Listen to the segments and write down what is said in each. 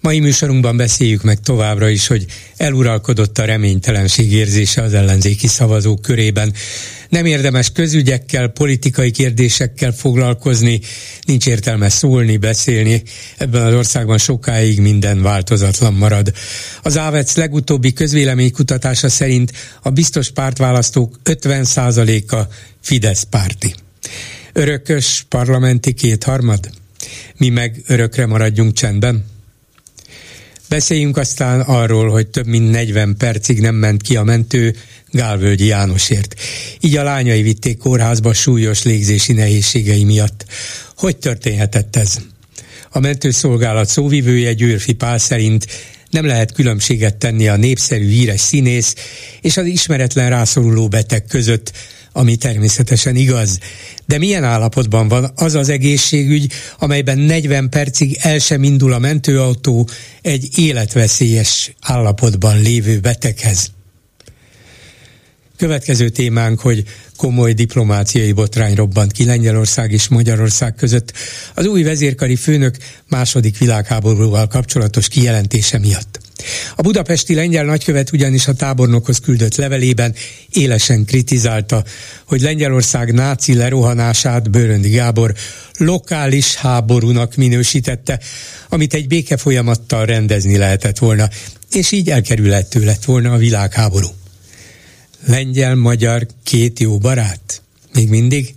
Mai műsorunkban beszéljük meg továbbra is, hogy eluralkodott a reménytelenség érzése az ellenzéki szavazók körében. Nem érdemes közügyekkel, politikai kérdésekkel foglalkozni, nincs értelme szólni, beszélni. Ebben az országban sokáig minden változatlan marad. Az Ávec legutóbbi közvéleménykutatása szerint a biztos pártválasztók 50%-a Fidesz párti. Örökös parlamenti kétharmad? Mi meg örökre maradjunk csendben? Beszéljünk aztán arról, hogy több mint 40 percig nem ment ki a mentő Gálvölgyi Jánosért. Így a lányai vitték kórházba súlyos légzési nehézségei miatt. Hogy történhetett ez? A mentőszolgálat szóvivője Győrfi Pál szerint nem lehet különbséget tenni a népszerű híres színész és az ismeretlen rászoruló beteg között, ami természetesen igaz. De milyen állapotban van az az egészségügy, amelyben 40 percig el sem indul a mentőautó egy életveszélyes állapotban lévő beteghez? Következő témánk, hogy komoly diplomáciai botrány robbant ki Lengyelország és Magyarország között az új vezérkari főnök második világháborúval kapcsolatos kijelentése miatt. A budapesti lengyel nagykövet ugyanis a tábornokhoz küldött levelében élesen kritizálta, hogy Lengyelország náci lerohanását Bőröndi Gábor lokális háborúnak minősítette, amit egy béke folyamattal rendezni lehetett volna, és így elkerülhető lett volna a világháború. Lengyel-magyar két jó barát? Még mindig?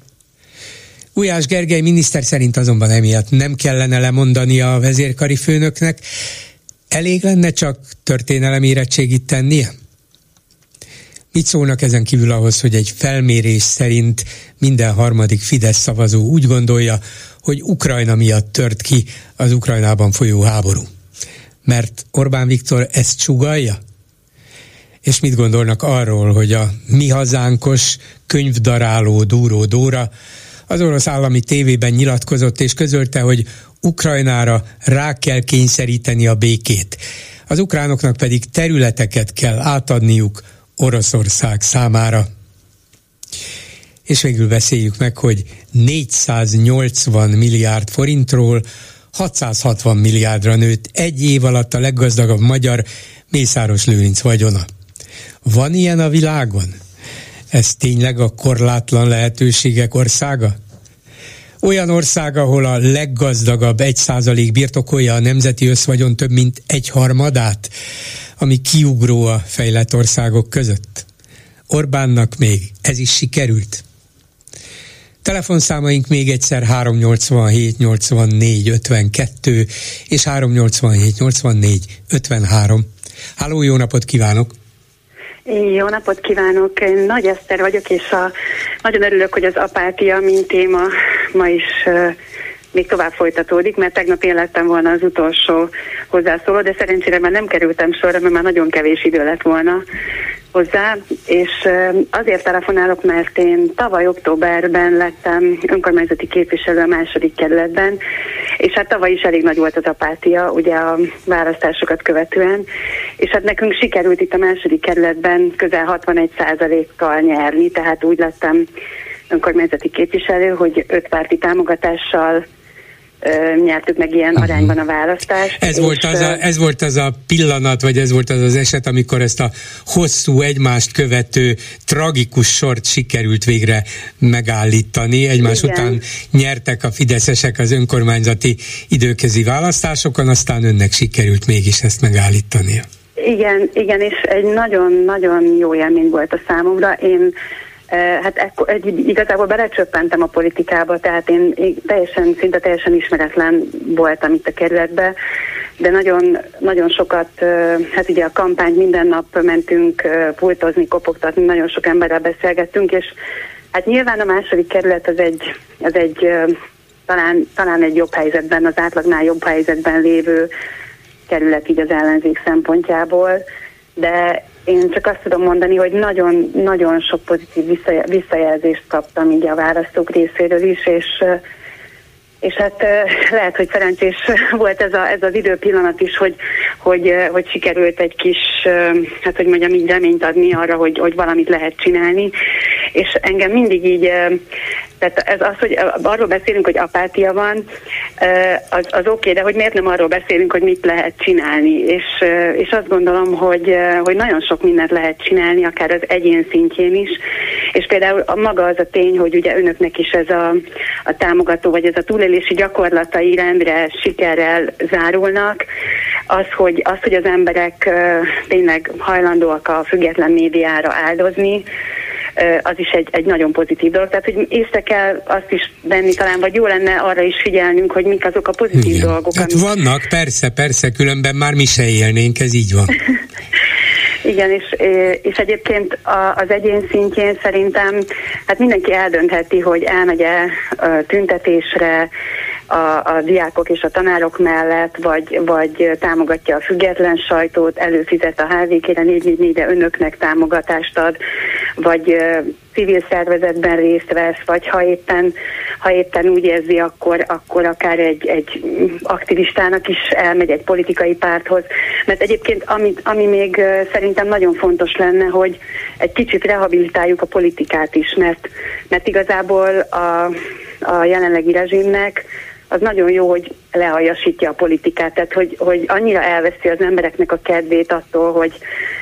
Ujás Gergely miniszter szerint azonban emiatt nem kellene lemondani a vezérkari főnöknek, elég lenne csak történelem érettségit tennie? Mit szólnak ezen kívül ahhoz, hogy egy felmérés szerint minden harmadik Fidesz szavazó úgy gondolja, hogy Ukrajna miatt tört ki az Ukrajnában folyó háború? Mert Orbán Viktor ezt sugalja? És mit gondolnak arról, hogy a mi hazánkos könyvdaráló Dúró Dóra az orosz állami tévében nyilatkozott és közölte, hogy Ukrajnára rá kell kényszeríteni a békét. Az ukránoknak pedig területeket kell átadniuk Oroszország számára. És végül beszéljük meg, hogy 480 milliárd forintról 660 milliárdra nőtt egy év alatt a leggazdagabb magyar Mészáros Lőrinc vagyona. Van ilyen a világon? Ez tényleg a korlátlan lehetőségek országa? Olyan ország, ahol a leggazdagabb egy százalék birtokolja a nemzeti összvagyon több mint egy harmadát, ami kiugró a fejlett országok között. Orbánnak még ez is sikerült. Telefonszámaink még egyszer 387 84 52 és 387 84 53. Háló, jó napot kívánok! Jó napot kívánok! Én Nagy Eszter vagyok, és a, nagyon örülök, hogy az apátia, mint téma ma is uh, még tovább folytatódik, mert tegnap én lettem volna az utolsó hozzászóló, de szerencsére már nem kerültem sorra, mert már nagyon kevés idő lett volna hozzá, és azért telefonálok, mert én tavaly októberben lettem önkormányzati képviselő a második kerületben, és hát tavaly is elég nagy volt az apátia, ugye a választásokat követően, és hát nekünk sikerült itt a második kerületben közel 61 kal nyerni, tehát úgy lettem önkormányzati képviselő, hogy öt párti támogatással nyertük meg ilyen uh-huh. arányban a választást. Ez, volt az a, ez volt az a pillanat, vagy ez volt az az eset, amikor ezt a hosszú, egymást követő, tragikus sort sikerült végre megállítani. Egymás Igen. után nyertek a fideszesek az önkormányzati időközi választásokon, aztán önnek sikerült mégis ezt megállítania. Igen, igen, és egy nagyon-nagyon jó élmény volt a számomra. Én Hát ekkor, egy, igazából belecsöppentem a politikába, tehát én, teljesen, szinte teljesen ismeretlen voltam itt a kerületbe, de nagyon, nagyon sokat, hát ugye a kampány minden nap mentünk pultozni, kopogtatni, nagyon sok emberrel beszélgettünk, és hát nyilván a második kerület az egy, az egy talán, talán egy jobb helyzetben, az átlagnál jobb helyzetben lévő kerület így az ellenzék szempontjából, de én csak azt tudom mondani, hogy nagyon-nagyon sok pozitív visszajelzést kaptam így a választók részéről is, és és hát lehet, hogy szerencsés volt ez, a, ez az időpillanat is, hogy, hogy, hogy sikerült egy kis, hát hogy mondjam, így reményt adni arra, hogy, hogy valamit lehet csinálni. És engem mindig így, tehát ez az, hogy arról beszélünk, hogy apátia van, az, az oké, okay, de hogy miért nem arról beszélünk, hogy mit lehet csinálni. És, és azt gondolom, hogy, hogy nagyon sok mindent lehet csinálni, akár az egyén szintjén is. És például a maga az a tény, hogy ugye önöknek is ez a, a támogató, vagy ez a túlélési gyakorlatai rendre sikerrel zárulnak, az, hogy, az, hogy az emberek tényleg hajlandóak a független médiára áldozni, az is egy, egy nagyon pozitív dolog. Tehát, hogy észre kell azt is venni talán, vagy jó lenne arra is figyelnünk, hogy mik azok a pozitív Igen. dolgok. Hát amik... vannak, persze, persze, különben már mi se élnénk, ez így van. Igen, és, és egyébként az egyén szintjén szerintem hát mindenki eldöntheti, hogy elmegy-e tüntetésre, a, a diákok és a tanárok mellett, vagy, vagy támogatja a független sajtót, előfizet a HVK-re, 444 de önöknek támogatást ad, vagy civil szervezetben részt vesz, vagy ha éppen, ha éppen úgy érzi, akkor, akkor akár egy, egy aktivistának is elmegy egy politikai párthoz. Mert egyébként ami, ami még szerintem nagyon fontos lenne, hogy egy kicsit rehabilitáljuk a politikát is, mert, mert igazából a, a jelenlegi rezsimnek az nagyon jó, hogy lealjasítja a politikát, tehát hogy, hogy annyira elveszi az embereknek a kedvét attól, hogy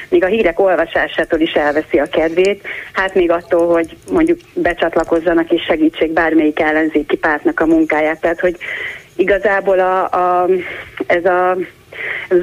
még a hírek olvasásától is elveszi a kedvét, hát még attól, hogy mondjuk becsatlakozzanak és segítsék bármelyik ellenzéki pártnak a munkáját. Tehát, hogy igazából a, a, ez a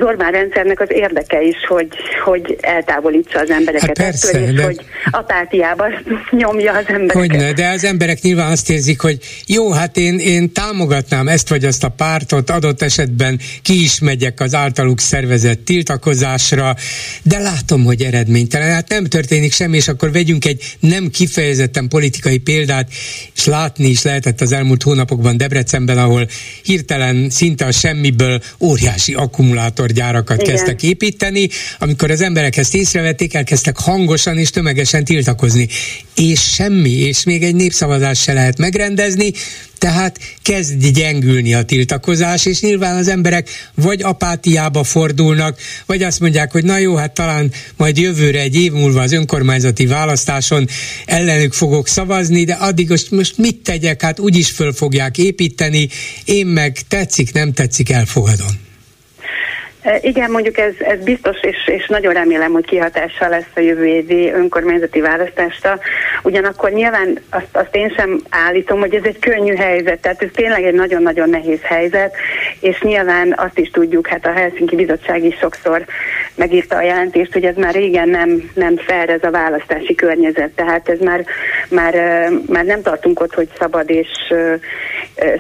Orbán rendszernek az érdeke is, hogy, hogy eltávolítsa az embereket hát persze, ettől, és de... hogy apátiába nyomja az embereket. Hogyne, de az emberek nyilván azt érzik, hogy jó, hát én, én támogatnám ezt vagy azt a pártot, adott esetben ki is megyek az általuk szervezett tiltakozásra, de látom, hogy eredménytelen. Hát nem történik semmi, és akkor vegyünk egy nem kifejezetten politikai példát, és látni is lehetett az elmúlt hónapokban Debrecenben, ahol hirtelen szinte a semmiből óriási akkumulátorgyárakat Igen. kezdtek építeni, amikor az emberek ezt észrevették, elkezdtek hangosan és tömegesen tiltakozni. És semmi, és még egy népszavazást se lehet megrendezni, tehát kezd gyengülni a tiltakozás, és nyilván az emberek vagy apátiába fordulnak, vagy azt mondják, hogy na jó, hát talán majd jövőre egy év múlva az önkormányzati választáson ellenük fogok szavazni, de addig most, most mit tegyek, hát úgyis föl fogják építeni, én meg tetszik, nem tetszik, elfogadom. E, igen, mondjuk ez, ez biztos, és, és nagyon remélem, hogy kihatással lesz a jövő évi önkormányzati választásra. Ugyanakkor nyilván azt, azt én sem állítom, hogy ez egy könnyű helyzet, tehát ez tényleg egy nagyon-nagyon nehéz helyzet, és nyilván azt is tudjuk, hát a Helsinki Bizottság is sokszor megírta a jelentést, hogy ez már régen nem, nem fair ez a választási környezet, tehát ez már, már, már nem tartunk ott, hogy szabad és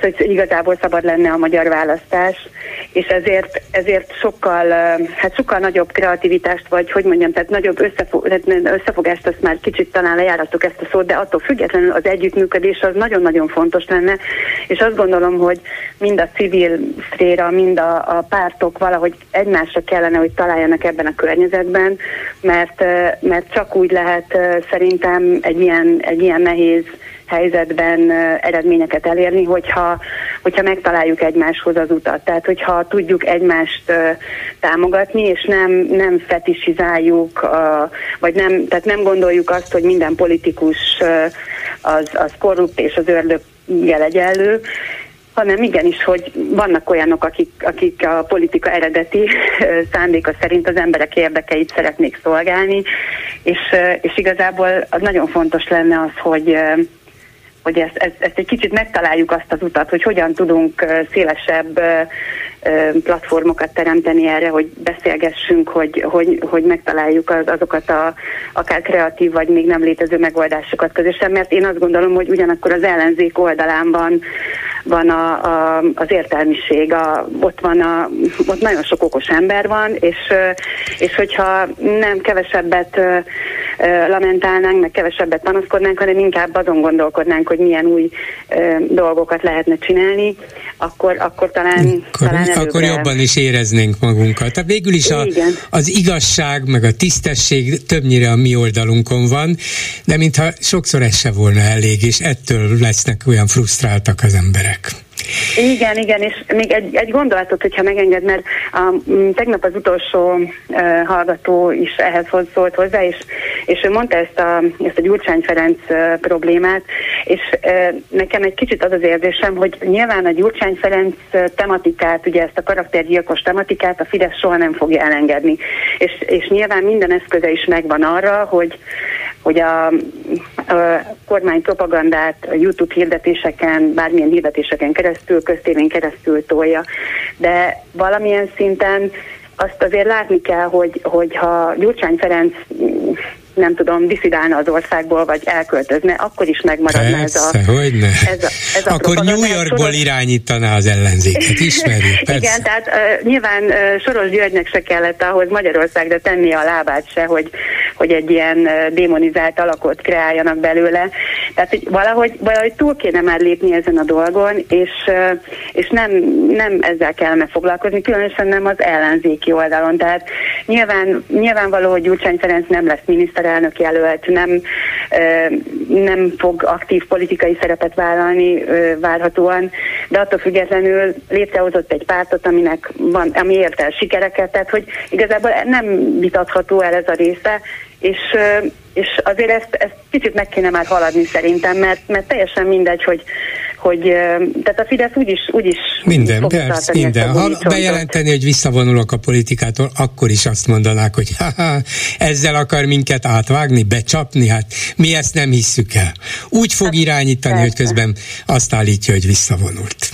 hogy igazából szabad lenne a magyar választás, és ezért, ezért sokkal, hát sokkal nagyobb kreativitást, vagy hogy mondjam, tehát nagyobb összefog, összefogást, azt már kicsit talán lejárattuk ezt a szót, de attól függetlenül az együttműködés az nagyon-nagyon fontos lenne, és azt gondolom, hogy mind a civil szféra, mind a, a pártok valahogy egymásra kellene, hogy találjanak ebben a környezetben, mert, mert csak úgy lehet szerintem egy ilyen, egy ilyen nehéz helyzetben eredményeket elérni, hogyha, hogyha megtaláljuk egymáshoz az utat. Tehát, hogyha tudjuk egymást támogatni, és nem, nem fetisizáljuk, vagy nem, tehát nem gondoljuk azt, hogy minden politikus az, az korrupt és az ördöggel egyenlő, hanem igenis, hogy vannak olyanok, akik, akik a politika eredeti szándéka szerint az emberek érdekeit szeretnék szolgálni, és, és igazából az nagyon fontos lenne az, hogy hogy ezt, ezt, ezt egy kicsit megtaláljuk azt az utat, hogy hogyan tudunk szélesebb platformokat teremteni erre, hogy beszélgessünk, hogy, hogy, hogy megtaláljuk az, azokat a akár kreatív vagy még nem létező megoldásokat közösen, mert én azt gondolom, hogy ugyanakkor az ellenzék oldalán van, van a, a, az értelmiség, a, ott van a, ott nagyon sok okos ember van, és, és hogyha nem kevesebbet lamentálnánk, meg kevesebbet panaszkodnánk, hanem inkább azon gondolkodnánk, hogy milyen új dolgokat lehetne csinálni, akkor, akkor talán, akkor, talán akkor jobban is éreznénk magunkat. Tehát végül is a, az igazság, meg a tisztesség többnyire a mi oldalunkon van, de mintha sokszor ez se volna elég, és ettől lesznek olyan frusztráltak az emberek. Igen, igen, és még egy, egy gondolatot, hogyha megenged, mert a, tegnap az utolsó uh, hallgató is ehhez szólt hozzá, és, és ő mondta ezt a, ezt a Gyurcsány Ferenc uh, problémát, és uh, nekem egy kicsit az az érzésem, hogy nyilván a Gyurcsány Ferenc tematikát, ugye ezt a karaktergyilkos tematikát a Fidesz soha nem fogja elengedni. És, és nyilván minden eszköze is megvan arra, hogy, hogy a, a kormány propagandát a YouTube hirdetéseken, bármilyen hirdetéseken keresztül, köztévén keresztül tolja. De valamilyen szinten azt azért látni kell, hogy, hogy ha Gyurcsány Ferenc nem tudom, diszidálna az országból, vagy elköltözne, akkor is megmaradna persze, ez a... Hogyne. Ez a, ez a akkor New Yorkból soros... irányítaná az ellenzéket, ismerjük, persze. Igen, tehát uh, nyilván uh, Soros Györgynek se kellett ahhoz Magyarországra tenni a lábát se, hogy, hogy egy ilyen uh, démonizált alakot kreáljanak belőle. Tehát hogy valahogy, valahogy túl kéne már lépni ezen a dolgon, és, uh, és nem, nem ezzel kellene foglalkozni, különösen nem az ellenzéki oldalon. Tehát nyilván, nyilvánvaló, hogy Gyurcsány Ferenc nem lesz miniszter miniszterelnök jelölt nem, nem fog aktív politikai szerepet vállalni várhatóan, de attól függetlenül létrehozott egy pártot, aminek van, ami ért el sikereket, tehát hogy igazából nem vitatható el ez a része, és, és azért ezt, ezt kicsit meg kéne már haladni szerintem, mert, mert teljesen mindegy, hogy, hogy tehát a Fidesz úgyis, úgyis minden, persze, minden. Ha bejelenteni, hogy visszavonulok a politikától, akkor is azt mondanák, hogy haha, ezzel akar minket átvágni, becsapni, hát mi ezt nem hisszük el. Úgy fog hát, irányítani, persze. hogy közben azt állítja, hogy visszavonult.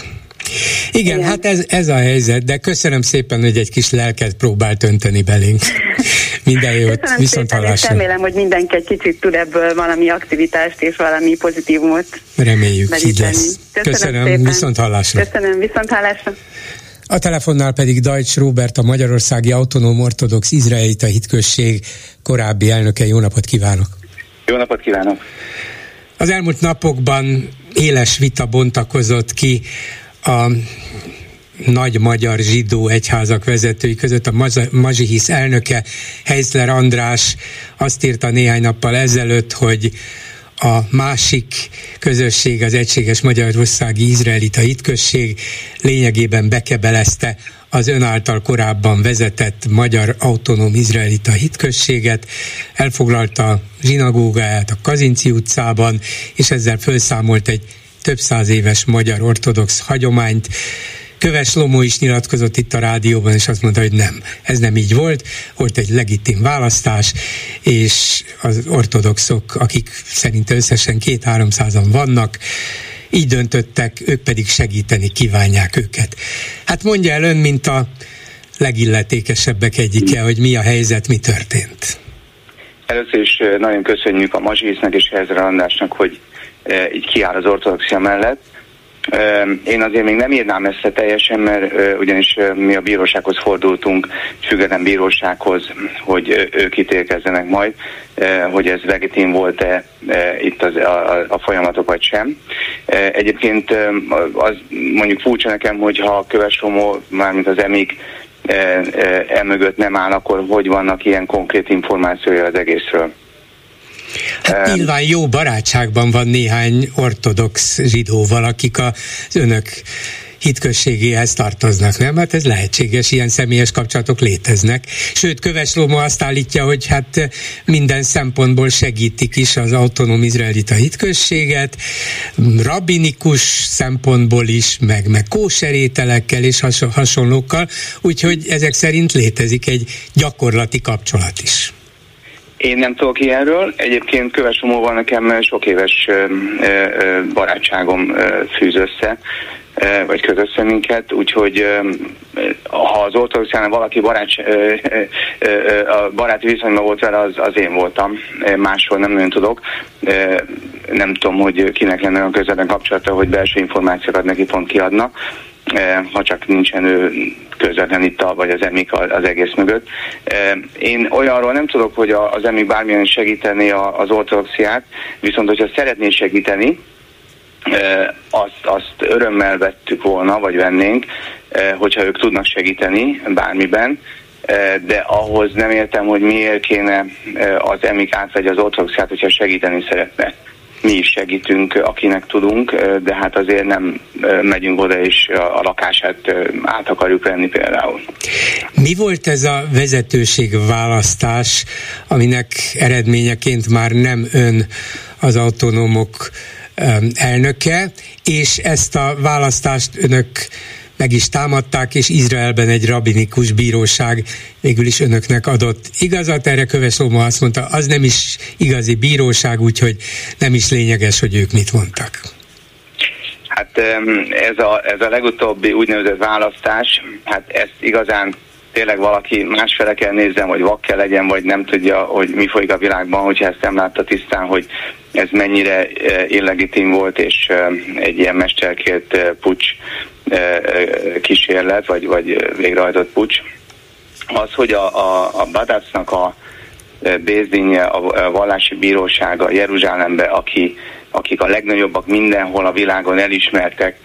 Igen, Igen, hát ez, ez a helyzet, de köszönöm szépen, hogy egy kis lelket próbált önteni belénk. Minden jót, köszönöm viszont szépen, hallásra. remélem, hogy mindenki egy kicsit tud ebből valami aktivitást és valami pozitívumot Reméljük, így lesz. Köszönöm, köszönöm viszont hallásra. Köszönöm, viszont hallásra. A telefonnál pedig Dajcs Róbert, a Magyarországi Autonóm Ortodox Izraelita Hitközség korábbi elnöke. Jó napot kívánok! Jó napot kívánok! Az elmúlt napokban éles vita bontakozott ki a nagy magyar zsidó egyházak vezetői között a Mazsihisz elnöke, Heisler András azt írta néhány nappal ezelőtt, hogy a másik közösség, az Egységes Magyarországi Izraelita Hitközség lényegében bekebelezte az ön által korábban vezetett Magyar Autonóm Izraelita Hitközséget, elfoglalta a zsinagógáját a Kazinci utcában, és ezzel felszámolt egy több száz éves magyar ortodox hagyományt. Köves Lomó is nyilatkozott itt a rádióban, és azt mondta, hogy nem, ez nem így volt, volt egy legitim választás, és az ortodoxok, akik szerint összesen két-háromszázan vannak, így döntöttek, ők pedig segíteni kívánják őket. Hát mondja el ön, mint a legilletékesebbek egyike, hogy mi a helyzet, mi történt. Először is nagyon köszönjük a Mazsisznek és Hezre Andrásnak, hogy így kiáll az ortodoxia mellett. Én azért még nem írnám ezt teljesen, mert ugyanis mi a bírósághoz fordultunk, független bírósághoz, hogy ők ítélkezzenek majd, hogy ez legitim volt-e itt az, a, a folyamatok vagy sem. Egyébként az mondjuk furcsa nekem, hogy ha a Köves Romó, mármint az emik emögött nem áll, akkor hogy vannak ilyen konkrét információja az egészről? Hát nyilván jó barátságban van néhány ortodox zsidóval, akik az önök hitközségéhez tartoznak, nem? Hát ez lehetséges, ilyen személyes kapcsolatok léteznek. Sőt, Köves azt állítja, hogy hát minden szempontból segítik is az autonóm izraelita hitközséget, rabinikus szempontból is, meg, meg kóserételekkel és hasonlókkal, úgyhogy ezek szerint létezik egy gyakorlati kapcsolat is. Én nem tudok ilyenről. Egyébként Köves Omóval nekem sok éves barátságom fűz össze vagy köt össze minket, úgyhogy ha az ortodoxiánál valaki barát, a baráti viszonyban volt vele, az, az én voltam. Máshol nem nagyon tudok. Nem tudom, hogy kinek lenne olyan közelben kapcsolata, hogy belső információkat neki pont kiadna ha csak nincsen ő közvetlen itt a, vagy az emik az egész mögött. Én olyanról nem tudok, hogy az emik bármilyen segíteni az ortodoxiát, viszont hogyha szeretné segíteni, azt, azt örömmel vettük volna, vagy vennénk, hogyha ők tudnak segíteni bármiben, de ahhoz nem értem, hogy miért kéne az emik átvegye az ortodoxiát, hogyha segíteni szeretne. Mi is segítünk, akinek tudunk, de hát azért nem megyünk oda, és a lakását át akarjuk venni például. Mi volt ez a vezetőség választás, aminek eredményeként már nem ön az autonómok elnöke, és ezt a választást önök meg is támadták, és Izraelben egy rabinikus bíróság végül is önöknek adott igazat. Erre Köves Loma azt mondta, az nem is igazi bíróság, úgyhogy nem is lényeges, hogy ők mit mondtak. Hát ez a, ez a legutóbbi úgynevezett választás, hát ezt igazán tényleg valaki másfele kell nézzen, vagy vak kell legyen, vagy nem tudja, hogy mi folyik a világban, hogyha ezt nem látta tisztán, hogy ez mennyire illegitim volt, és egy ilyen mesterkélt pucs kísérlet, vagy, vagy végrehajtott pucs. Az, hogy a, a, a Badácnak a Bézdinje, a vallási bírósága Jeruzsálembe, aki, akik a legnagyobbak mindenhol a világon elismertek,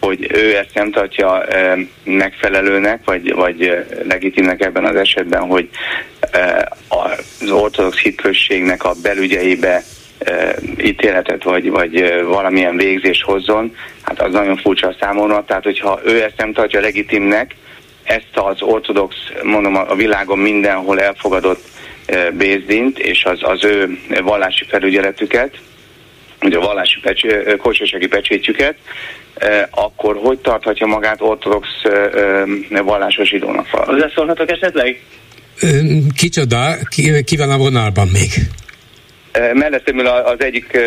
hogy ő ezt nem tartja megfelelőnek, vagy, vagy legitimnek ebben az esetben, hogy az ortodox hitközségnek a belügyeibe ítéletet vagy, vagy valamilyen végzés hozzon, hát az nagyon furcsa számomra. Tehát, hogyha ő ezt nem tartja legitimnek, ezt az ortodox, mondom, a világon mindenhol elfogadott Bézdint, és az, az ő vallási felügyeletüket, ugye a vallási pecs, kocsosági pecsétjüket, akkor hogy tarthatja magát ortodox vallásos zsidónak? Hozzászólhatok esetleg? Kicsoda, ki, ki van a vonalban még? Mellettem az egyik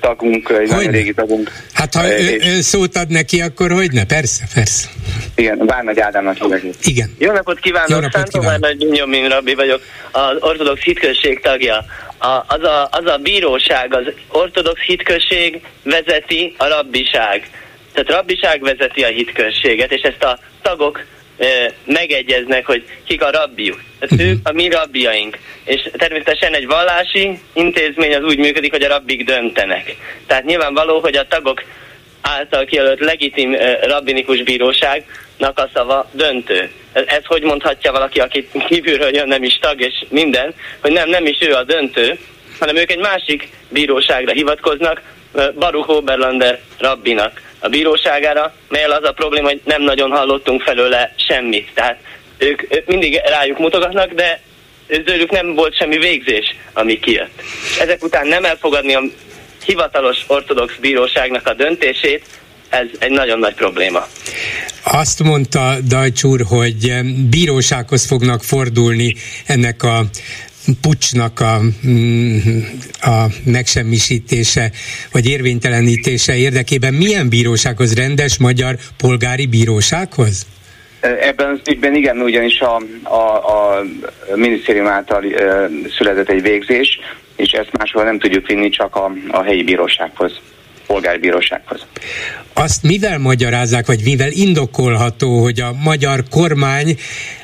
tagunk, egy nagyon régi tagunk. Hát ha ő, ő szót ad neki, akkor hogy ne? Persze, persze. Igen, Várnagy Ádámnak hívják. Igen. Jó napot kívánok, Jó napot kívánok. Nagy Benjamin Rabbi vagyok, az ortodox hitközség tagja. A, az, a, az a bíróság, az ortodox hitközség vezeti a rabbiság. Tehát rabbiság vezeti a hitközséget, és ezt a tagok megegyeznek, hogy kik a rabbiuk. Tehát uh-huh. ők a mi rabbiaink. És természetesen egy vallási intézmény az úgy működik, hogy a rabbik döntenek. Tehát nyilvánvaló, hogy a tagok által kijelölt legitim rabbinikus bíróságnak a szava döntő. Ez, ez hogy mondhatja valaki, aki kívülről jön, nem is tag, és minden, hogy nem, nem is ő a döntő, hanem ők egy másik bíróságra hivatkoznak, Baruch Oberlander rabbinak a bíróságára, melyel az a probléma, hogy nem nagyon hallottunk felőle semmit. Tehát ők, ők mindig rájuk mutogatnak, de tőlük nem volt semmi végzés, ami kijött. Ezek után nem elfogadni a hivatalos ortodox bíróságnak a döntését, ez egy nagyon nagy probléma. Azt mondta Dajcs hogy bírósághoz fognak fordulni ennek a pucsnak a, mm, a megsemmisítése vagy érvénytelenítése érdekében milyen bírósághoz, rendes magyar polgári bírósághoz? Ebben az ügyben igen, ugyanis a, a, a minisztérium által e, született egy végzés, és ezt máshol nem tudjuk vinni, csak a, a helyi bírósághoz polgári bírósághoz. Azt mivel magyarázzák, vagy mivel indokolható, hogy a magyar kormány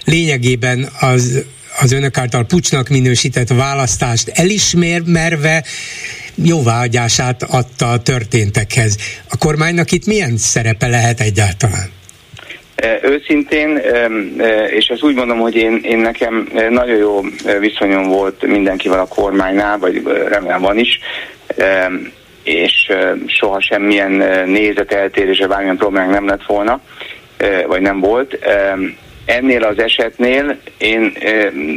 lényegében az az önök által pucsnak minősített választást elismerve jóváhagyását adta a történtekhez. A kormánynak itt milyen szerepe lehet egyáltalán? Őszintén, és ezt úgy mondom, hogy én, én nekem nagyon jó viszonyom volt mindenkivel a kormánynál, vagy remélem van is, és soha semmilyen nézeteltérése, bármilyen problémák nem lett volna, vagy nem volt ennél az esetnél én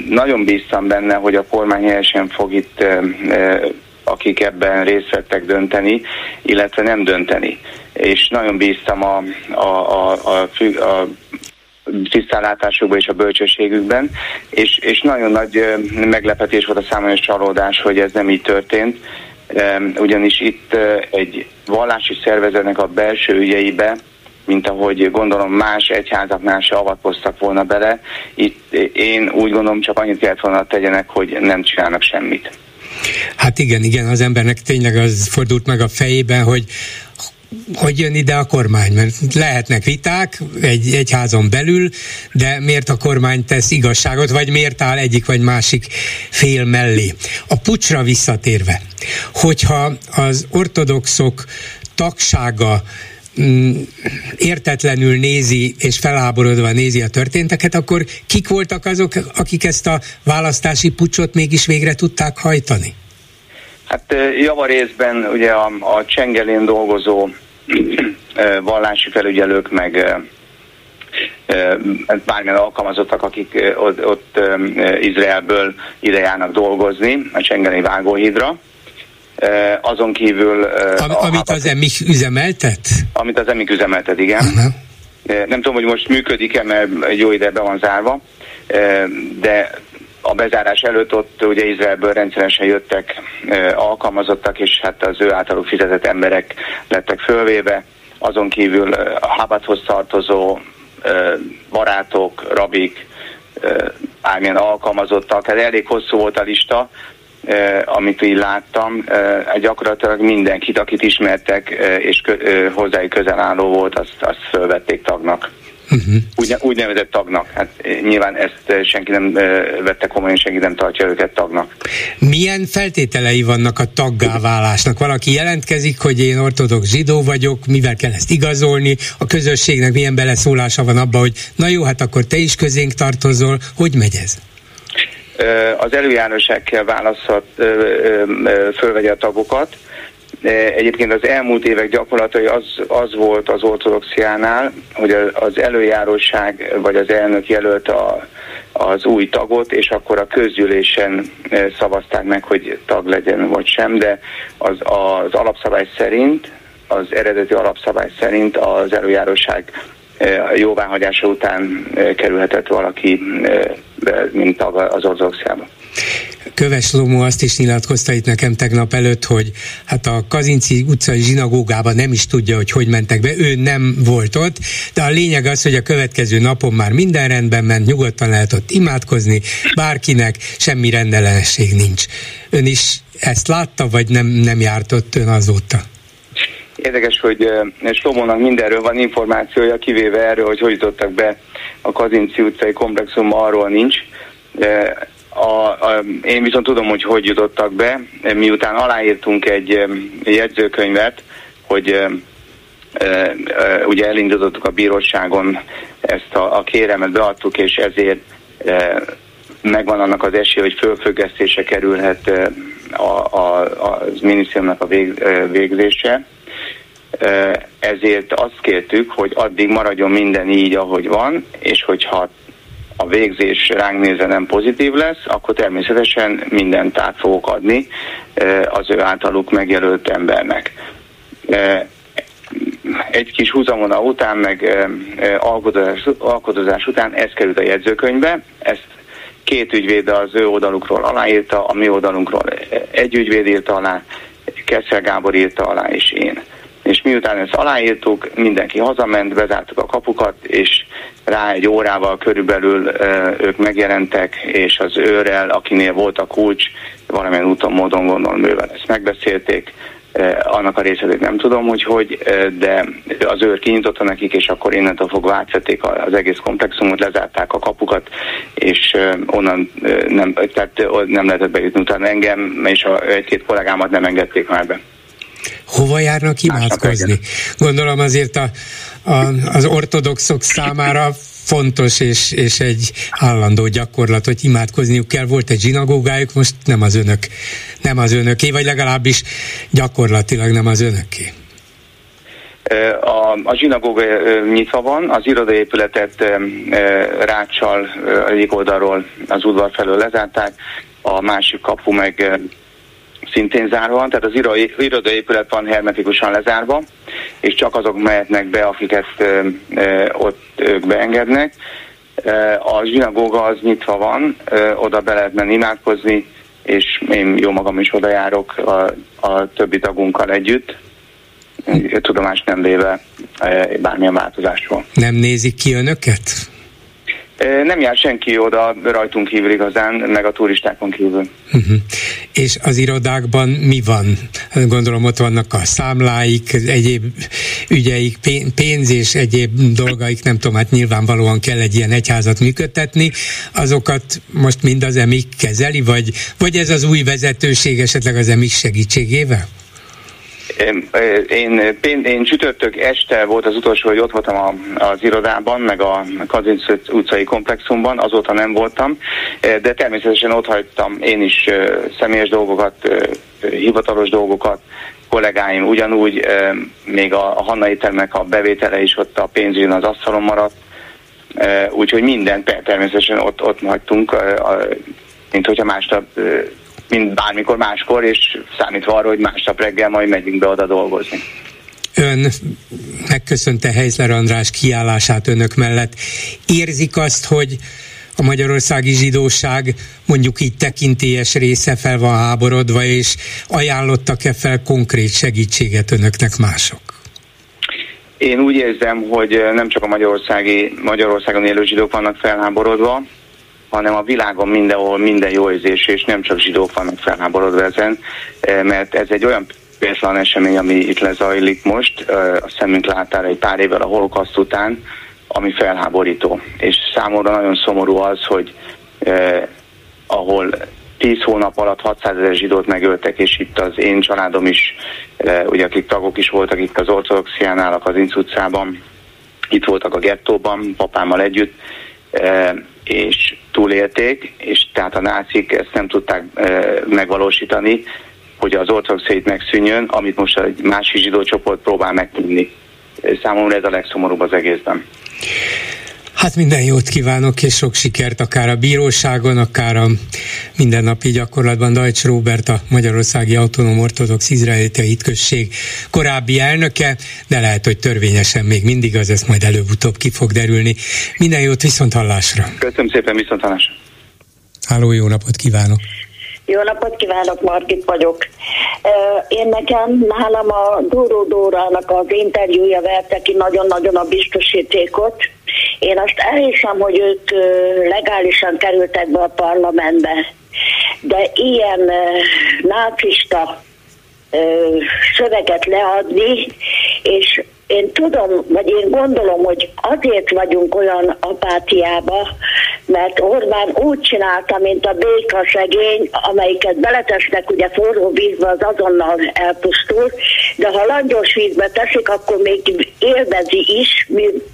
nagyon bíztam benne, hogy a kormány helyesen fog itt, akik ebben részt vettek dönteni, illetve nem dönteni. És nagyon bíztam a, a, a, a, a tisztánlátásukban és a bölcsességükben, és, és nagyon nagy meglepetés volt a számomra csalódás, hogy ez nem így történt, ugyanis itt egy vallási szervezetnek a belső ügyeibe mint ahogy gondolom más egyházaknál se avatkoztak volna bele. Itt én úgy gondolom csak annyit kellett volna tegyenek, hogy nem csinálnak semmit. Hát igen, igen, az embernek tényleg az fordult meg a fejében, hogy hogy jön ide a kormány, mert lehetnek viták egy, egy házon belül, de miért a kormány tesz igazságot, vagy miért áll egyik vagy másik fél mellé. A pucsra visszatérve, hogyha az ortodoxok tagsága értetlenül nézi és felháborodva nézi a történteket, akkor kik voltak azok, akik ezt a választási pucsot mégis végre tudták hajtani? Hát javarészben ugye a, a Csengelén dolgozó vallási felügyelők, meg bármilyen alkalmazottak, akik ott, ott Izraelből ide járnak dolgozni a Csengeli vágóhídra. Azon kívül... Am, amit az EMIK üzemeltet? Amit az EMIK üzemeltet, igen. Uh-huh. Nem tudom, hogy most működik-e, mert egy jó ide be van zárva, de a bezárás előtt ott ugye Izraelből rendszeresen jöttek alkalmazottak, és hát az ő általuk fizetett emberek lettek fölvéve. Azon kívül a Habathoz tartozó barátok, rabik, bármilyen alkalmazottak, hát elég hosszú volt a lista, amit így láttam, gyakorlatilag mindenkit, akit ismertek, és hozzájuk közel álló volt, azt, azt fölvették tagnak. Uh-huh. Úgy, úgynevezett tagnak. Hát eh, nyilván ezt eh, senki nem eh, vette komolyan, senki nem tartja őket tagnak. Milyen feltételei vannak a taggá válásnak? Valaki jelentkezik, hogy én ortodox zsidó vagyok, mivel kell ezt igazolni? A közösségnek milyen beleszólása van abba, hogy na jó, hát akkor te is közénk tartozol. Hogy megy ez? Az előjáróság kell választhat, fölvegye a tagokat, Egyébként az elmúlt évek gyakorlatai az, az volt az ortodoxiánál, hogy az előjáróság vagy az elnök jelölt a, az új tagot, és akkor a közgyűlésen szavazták meg, hogy tag legyen vagy sem, de az, az alapszabály szerint, az eredeti alapszabály szerint az előjáróság jóváhagyása után kerülhetett valaki, mint az ortodoxiába. Köves Lomó azt is nyilatkozta itt nekem tegnap előtt, hogy hát a Kazinci utcai zsinagógában nem is tudja, hogy hogy mentek be, ő nem volt ott, de a lényeg az, hogy a következő napon már minden rendben ment, nyugodtan lehet ott imádkozni, bárkinek semmi rendellenesség nincs. Ön is ezt látta, vagy nem, nem járt ott ön azóta? Érdekes, hogy Slomónak mindenről van információja, kivéve erről, hogy hogy jutottak be a Kazinci utcai komplexumba, arról nincs. A, a, én viszont tudom, hogy hogy jutottak be, miután aláírtunk egy jegyzőkönyvet, hogy e, e, ugye elindítottuk a bíróságon ezt a, a kéremet, beadtuk, és ezért e, megvan annak az esély, hogy fölfüggesztése kerülhet a, a, a minisztériumnak a vég, végzése. Ezért azt kértük, hogy addig maradjon minden így, ahogy van, és hogyha a végzés ránk nézve nem pozitív lesz, akkor természetesen mindent át fogok adni az ő általuk megjelölt embernek. Egy kis húzamona után, meg alkotozás, alkotozás után ez került a jegyzőkönyvbe, ezt két ügyvéd az ő oldalukról aláírta, a mi oldalunkról egy ügyvéd írta alá, Kessel Gábor írta alá, és én. És miután ezt aláírtuk, mindenki hazament, bezártuk a kapukat, és rá egy órával körülbelül ők megjelentek, és az őrrel, akinél volt a kulcs, valamilyen úton, módon gondolom ővel ezt megbeszélték, annak a részletét nem tudom, hogy hogy, de az őr kinyitotta nekik, és akkor innentől fogva átvették az egész komplexumot, lezárták a kapukat, és onnan nem, tehát nem lehetett bejutni utána engem, és egy-két kollégámat nem engedték már be. Hova járnak imádkozni? Gondolom azért a, a, az ortodoxok számára fontos és, és egy állandó gyakorlat, hogy imádkozniuk kell. Volt egy zsinagógájuk, most nem az önök, nem az önöké, vagy legalábbis gyakorlatilag nem az önöké. A, a zsinagóga nyitva van, az irodaépületet ráccsal egyik oldalról az udvar felől lezárták, a másik kapu meg szintén zárva van, tehát az irodaépület van hermetikusan lezárva, és csak azok mehetnek be, akiket ö, ö, ott ők beengednek. A zsinagóga az nyitva van, ö, oda be lehet menni imádkozni, és én jó magam is oda járok a, a többi tagunkkal együtt, tudomást nem véve bármilyen változásról. Nem nézik ki önöket? Nem jár senki oda rajtunk kívül igazán, meg a turistákon kívül. Uh-huh. És az irodákban mi van? Gondolom ott vannak a számláik, egyéb ügyeik, pénz és egyéb dolgaik, nem tudom, hát nyilvánvalóan kell egy ilyen egyházat működtetni. Azokat most mind az EMIK kezeli, vagy, vagy ez az új vezetőség esetleg az EMIK segítségével? Én, én, én csütörtök este volt az utolsó, hogy ott voltam a, az irodában, meg a Kazinc utcai komplexumban, azóta nem voltam, de természetesen ott hagytam én is személyes dolgokat, hivatalos dolgokat, kollégáim ugyanúgy, még a, a Hanna ételmek a bevétele is ott a pénzügyön az asztalon maradt, úgyhogy mindent természetesen ott, ott hagytunk, mint hogyha másnap mint bármikor máskor, és számítva arra, hogy másnap reggel majd megyünk be oda dolgozni. Ön megköszönte Heizler András kiállását önök mellett. Érzik azt, hogy a magyarországi zsidóság mondjuk így tekintélyes része fel van háborodva, és ajánlottak-e fel konkrét segítséget önöknek mások? Én úgy érzem, hogy nem csak a magyarországi, Magyarországon élő zsidók vannak felháborodva, hanem a világon mindenhol minden jó érzés, és nem csak zsidók vannak felháborodva ezen, eh, mert ez egy olyan példátlan esemény, ami itt lezajlik most, eh, a szemünk látára egy pár évvel a holokaszt után, ami felháborító. És számomra nagyon szomorú az, hogy eh, ahol 10 hónap alatt 600 ezer zsidót megöltek, és itt az én családom is, eh, ugye akik tagok is voltak itt az ortodoxiánál, az Inc utcában, itt voltak a gettóban, papámmal együtt, eh, és túlélték, és tehát a nácik ezt nem tudták megvalósítani, hogy az ortodoxét megszűnjön, amit most egy másik zsidó csoport próbál megtudni. Számomra ez a legszomorúbb az egészben. Hát minden jót kívánok, és sok sikert akár a bíróságon, akár a mindennapi gyakorlatban. Dajcs Róbert, a Magyarországi Autonóm Ortodox Izraelite Hitközség korábbi elnöke, de lehet, hogy törvényesen még mindig az, ezt majd előbb-utóbb ki fog derülni. Minden jót, viszont hallásra! Köszönöm szépen, viszont hallásra! Háló, jó napot kívánok! Jó napot kívánok, Margit vagyok. Én nekem, nálam a Dóró Dórának az interjúja verte ki nagyon-nagyon a biztosítékot. Én azt elhiszem, hogy ők legálisan kerültek be a parlamentbe, de ilyen nácista szöveget leadni, és én tudom, vagy én gondolom, hogy azért vagyunk olyan apátiába, mert Orbán úgy csinálta, mint a béka szegény, amelyiket beletesznek ugye forró vízbe, az azonnal elpusztul, de ha langyos vízbe teszik, akkor még élvezi is,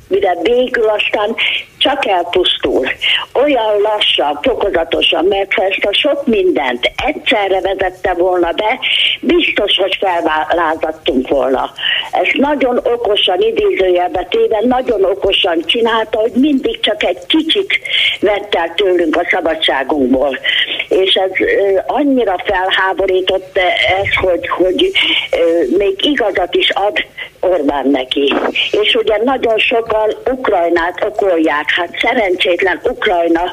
mire végül aztán csak elpusztul. Olyan lassan, fokozatosan, mert ha ezt a sok mindent egyszerre vezette volna be, biztos, hogy felválázattunk volna. Ez nagyon okosan, idézőjelbe téve, nagyon okosan csinálta, hogy mindig csak egy kicsit vett el tőlünk a szabadságunkból. És ez annyira felháborított ez, hogy, hogy még igazat is ad Orbán neki. És ugye nagyon sokan Ukrajnát okolják, hát szerencsétlen Ukrajna,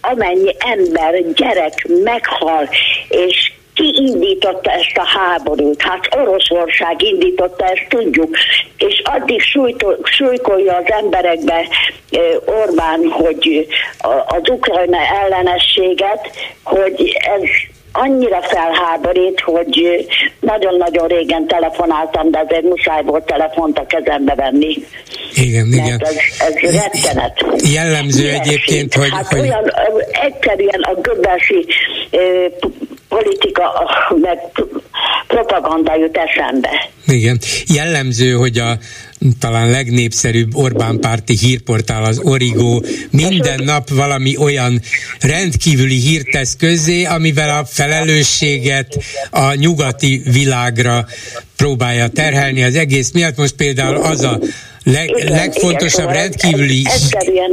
amennyi ember, gyerek meghal, és ki indította ezt a háborút? Hát Oroszország indította, ezt tudjuk. És addig súlykolja az emberekbe Orbán, hogy az Ukrajna ellenességet, hogy ez annyira felháborít, hogy nagyon-nagyon régen telefonáltam, de azért muszáj volt telefont a kezembe venni. Igen, Mert igen. Ez, ez rettenet. Jellemző Híresít. egyébként, hogy... Hát hogy... olyan egyszerűen a göbbesi politika, meg propaganda jut eszembe. Igen. Jellemző, hogy a talán legnépszerűbb Orbán párti hírportál az Origo minden nap valami olyan rendkívüli hírt tesz közzé, amivel a felelősséget a nyugati világra próbálja terhelni az egész miatt. Most például az a leg, igen, legfontosabb igen, rendkívüli... Egyszerűen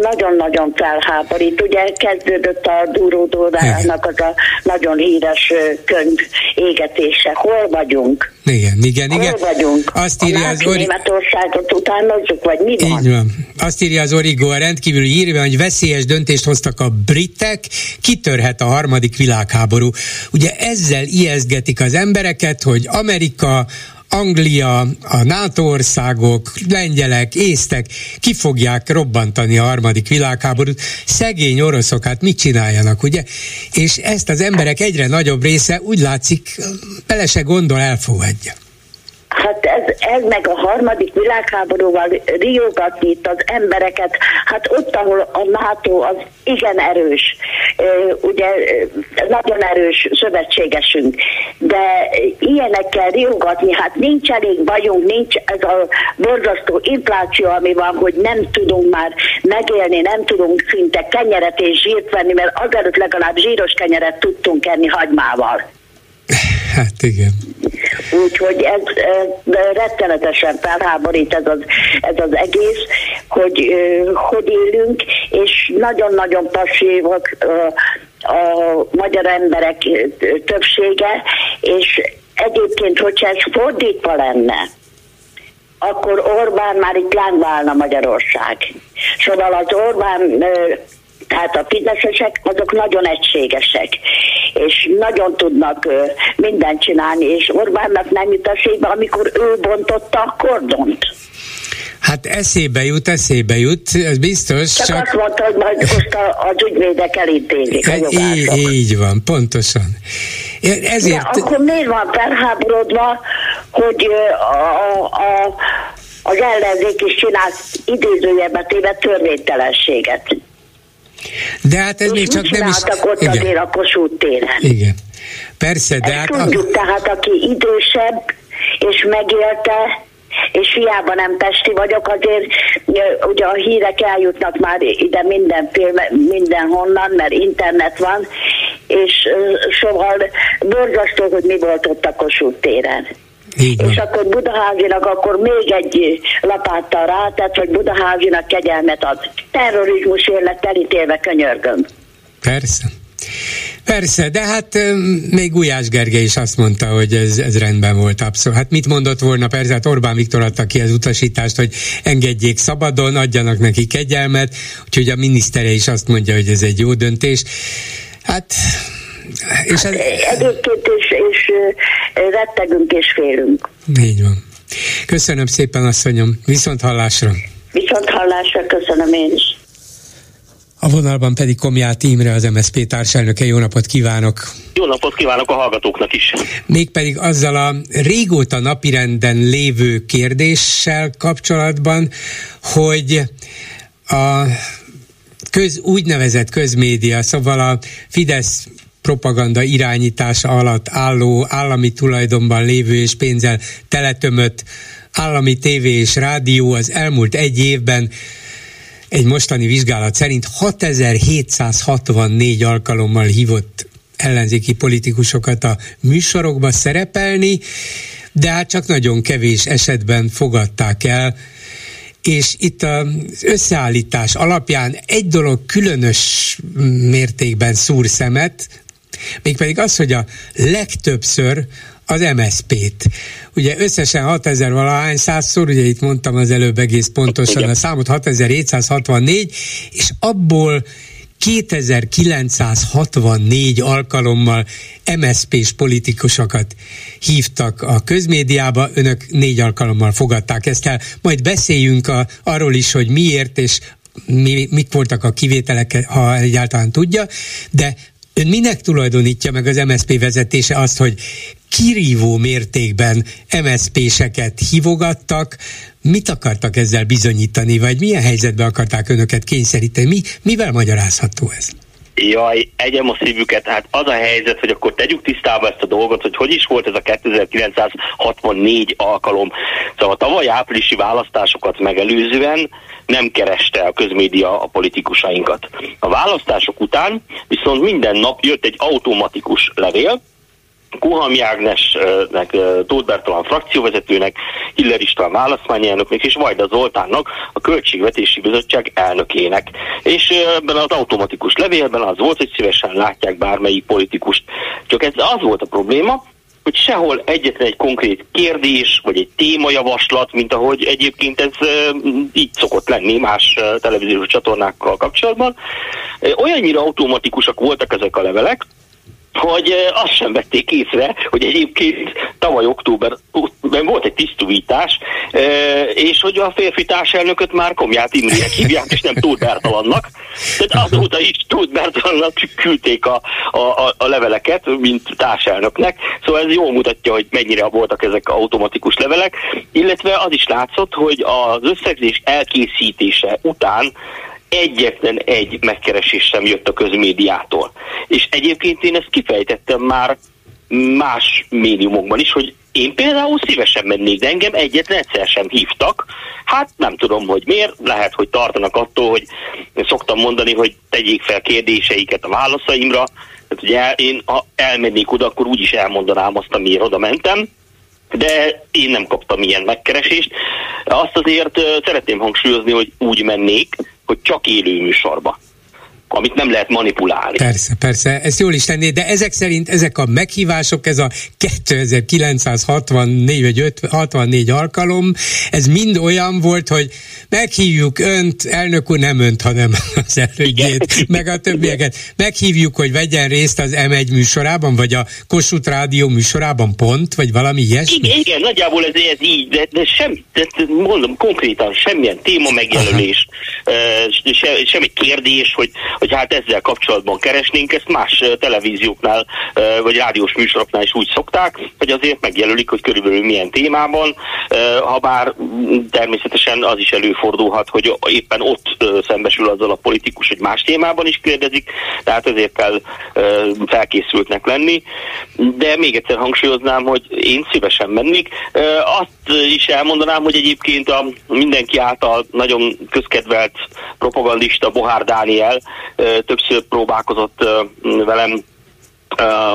nagyon-nagyon felháborít. Ugye kezdődött a Duró Dórának az a nagyon híres könyv égetése. Hol vagyunk? Igen, igen, igen. Hol vagyunk? Azt írja a az Ori... Németországot utánozzuk, vagy mi van? Így van. Azt írja az Origo a rendkívüli hírben, hogy veszélyes döntést hoztak a britek, kitörhet a harmadik világháború. Ugye ezzel ijesztgetik az embereket, hogy Amerika Anglia, a NATO országok, lengyelek, észtek ki fogják robbantani a harmadik világháborút. Szegény oroszok, hát mit csináljanak, ugye? És ezt az emberek egyre nagyobb része úgy látszik, bele se gondol, elfogadja. Hát ez, meg a harmadik világháborúval riogatni itt az embereket, hát ott, ahol a NATO az igen erős, ugye nagyon erős szövetségesünk, de ilyenekkel riogatni, hát nincs elég bajunk, nincs ez a borzasztó infláció, ami van, hogy nem tudunk már megélni, nem tudunk szinte kenyeret és zsírt venni, mert azelőtt legalább zsíros kenyeret tudtunk enni hagymával. Hát igen. Úgyhogy ez, ez rettenetesen felháborít ez az, ez az egész, hogy hogy élünk, és nagyon-nagyon passzívak a magyar emberek többsége, és egyébként, hogyha ez fordítva lenne, akkor Orbán már itt lángválna Magyarország. Szóval az Orbán tehát a fideszesek azok nagyon egységesek, és nagyon tudnak mindent csinálni, és Orbánnak nem jut eszébe, amikor ő bontotta a kordont. Hát eszébe jut, eszébe jut, ez biztos. Csak, csak... azt mondta, hogy majd most a, az ügyvédek elintézik a így, így van, pontosan. Ezért... De akkor miért van felháborodva, hogy a, a, az ellenzék is csinált idézőjebe téve törvénytelenséget? De hát ez még csak nem is... ott igen. azért a Kossuth téren? Igen. Persze, de Ezt hát... Tudjuk, a... tehát aki idősebb és megélte, és hiába nem pesti vagyok, azért ugye a hírek eljutnak már ide mindenféle, mindenhonnan, mert internet van, és szóval borzasztó, hogy mi volt ott a Kossuth téren. És akkor Budaházinak akkor még egy lapáttal rá, tehát hogy Budaházinak kegyelmet ad. Terrorizmusért lett elítélve könyörgöm. Persze. Persze, de hát még Gulyás Gergely is azt mondta, hogy ez, ez rendben volt abszolút. Hát mit mondott volna? Persze, hát Orbán Viktor adta ki az utasítást, hogy engedjék szabadon, adjanak neki kegyelmet, úgyhogy a minisztere is azt mondja, hogy ez egy jó döntés. Hát és ez... Egyébként is, és rettegünk és félünk. Így van. Köszönöm szépen, asszonyom. Viszont hallásra. Viszont hallásra, köszönöm én is. A vonalban pedig Komját Imre, az MSZP társelnöke. Jó napot kívánok! Jó napot kívánok a hallgatóknak is! Mégpedig azzal a régóta napirenden lévő kérdéssel kapcsolatban, hogy a köz, úgynevezett közmédia, szóval a Fidesz propaganda irányítása alatt álló, állami tulajdonban lévő és pénzzel teletömött állami tévé és rádió az elmúlt egy évben egy mostani vizsgálat szerint 6764 alkalommal hívott ellenzéki politikusokat a műsorokba szerepelni, de hát csak nagyon kevés esetben fogadták el. És itt az összeállítás alapján egy dolog különös mértékben szúr szemet, mégpedig az, hogy a legtöbbször az MSZP-t. Ugye összesen 6000 valahány százszor, ugye itt mondtam az előbb egész pontosan a számot, 6764, és abból 2964 alkalommal MSZP-s politikusokat hívtak a közmédiába, önök négy alkalommal fogadták ezt el. Majd beszéljünk a, arról is, hogy miért és mi, mik voltak a kivételek, ha egyáltalán tudja, de Ön minek tulajdonítja meg az MSZP vezetése azt, hogy kirívó mértékben MSZP-seket hívogattak, mit akartak ezzel bizonyítani, vagy milyen helyzetbe akarták önöket kényszeríteni? Mi, mivel magyarázható ez? Jaj, egyem a szívüket. Hát az a helyzet, hogy akkor tegyük tisztába ezt a dolgot, hogy hogy is volt ez a 2964 alkalom. Szóval a tavaly áprilisi választásokat megelőzően nem kereste a közmédia a politikusainkat. A választások után viszont minden nap jött egy automatikus levél, Kuham Jágnesnek, Tóth Bertalan frakcióvezetőnek, Hiller István választmányelnöknek és Vajda Zoltánnak, a Költségvetési Bizottság elnökének. És ebben az automatikus levélben az volt, hogy szívesen látják bármelyik politikust. Csak ez az volt a probléma, hogy sehol egyetlen egy konkrét kérdés, vagy egy témajavaslat, mint ahogy egyébként ez így szokott lenni más televíziós csatornákkal kapcsolatban. Olyannyira automatikusak voltak ezek a levelek, hogy azt sem vették észre, hogy egyébként tavaly október volt egy tisztújítás, és hogy a férfi társelnököt már Komját Imrének hívják, és nem Tóth Bertalannak. Tehát azóta is Tóth Bertalannak küldték a, a, a leveleket, mint társelnöknek. Szóval ez jól mutatja, hogy mennyire voltak ezek automatikus levelek, illetve az is látszott, hogy az összegzés elkészítése után egyetlen egy megkeresés sem jött a közmédiától. És egyébként én ezt kifejtettem már más médiumokban is, hogy én például szívesen mennék, de engem egyetlen egyszer sem hívtak. Hát nem tudom, hogy miért, lehet, hogy tartanak attól, hogy szoktam mondani, hogy tegyék fel kérdéseiket a válaszaimra. Tehát ugye én, ha elmennék oda, akkor úgyis elmondanám azt, amiért oda mentem de én nem kaptam ilyen megkeresést. Azt azért szeretném hangsúlyozni, hogy úgy mennék, hogy csak élő műsorba amit nem lehet manipulálni. Persze, persze, ezt jól is tenné, de ezek szerint ezek a meghívások, ez a 2964 vagy 64 alkalom, ez mind olyan volt, hogy meghívjuk önt, elnök úr nem önt, hanem az elődjét, meg a többieket. Meghívjuk, hogy vegyen részt az M1 műsorában, vagy a Kossuth Rádió műsorában pont, vagy valami ilyesmi? Igen, igen nagyjából ez, ez így, de, de sem, de mondom konkrétan, semmilyen téma megjelölés, se, semmi kérdés, hogy hogy hát ezzel kapcsolatban keresnénk, ezt más televízióknál vagy rádiós műsoroknál is úgy szokták, hogy azért megjelölik, hogy körülbelül milyen témában, ha bár természetesen az is előfordulhat, hogy éppen ott szembesül azzal a politikus, hogy más témában is kérdezik, tehát ezért kell felkészültnek lenni. De még egyszer hangsúlyoznám, hogy én szívesen mennék. Azt is elmondanám, hogy egyébként a mindenki által nagyon közkedvelt propagandista Bohár Dániel többször próbálkozott velem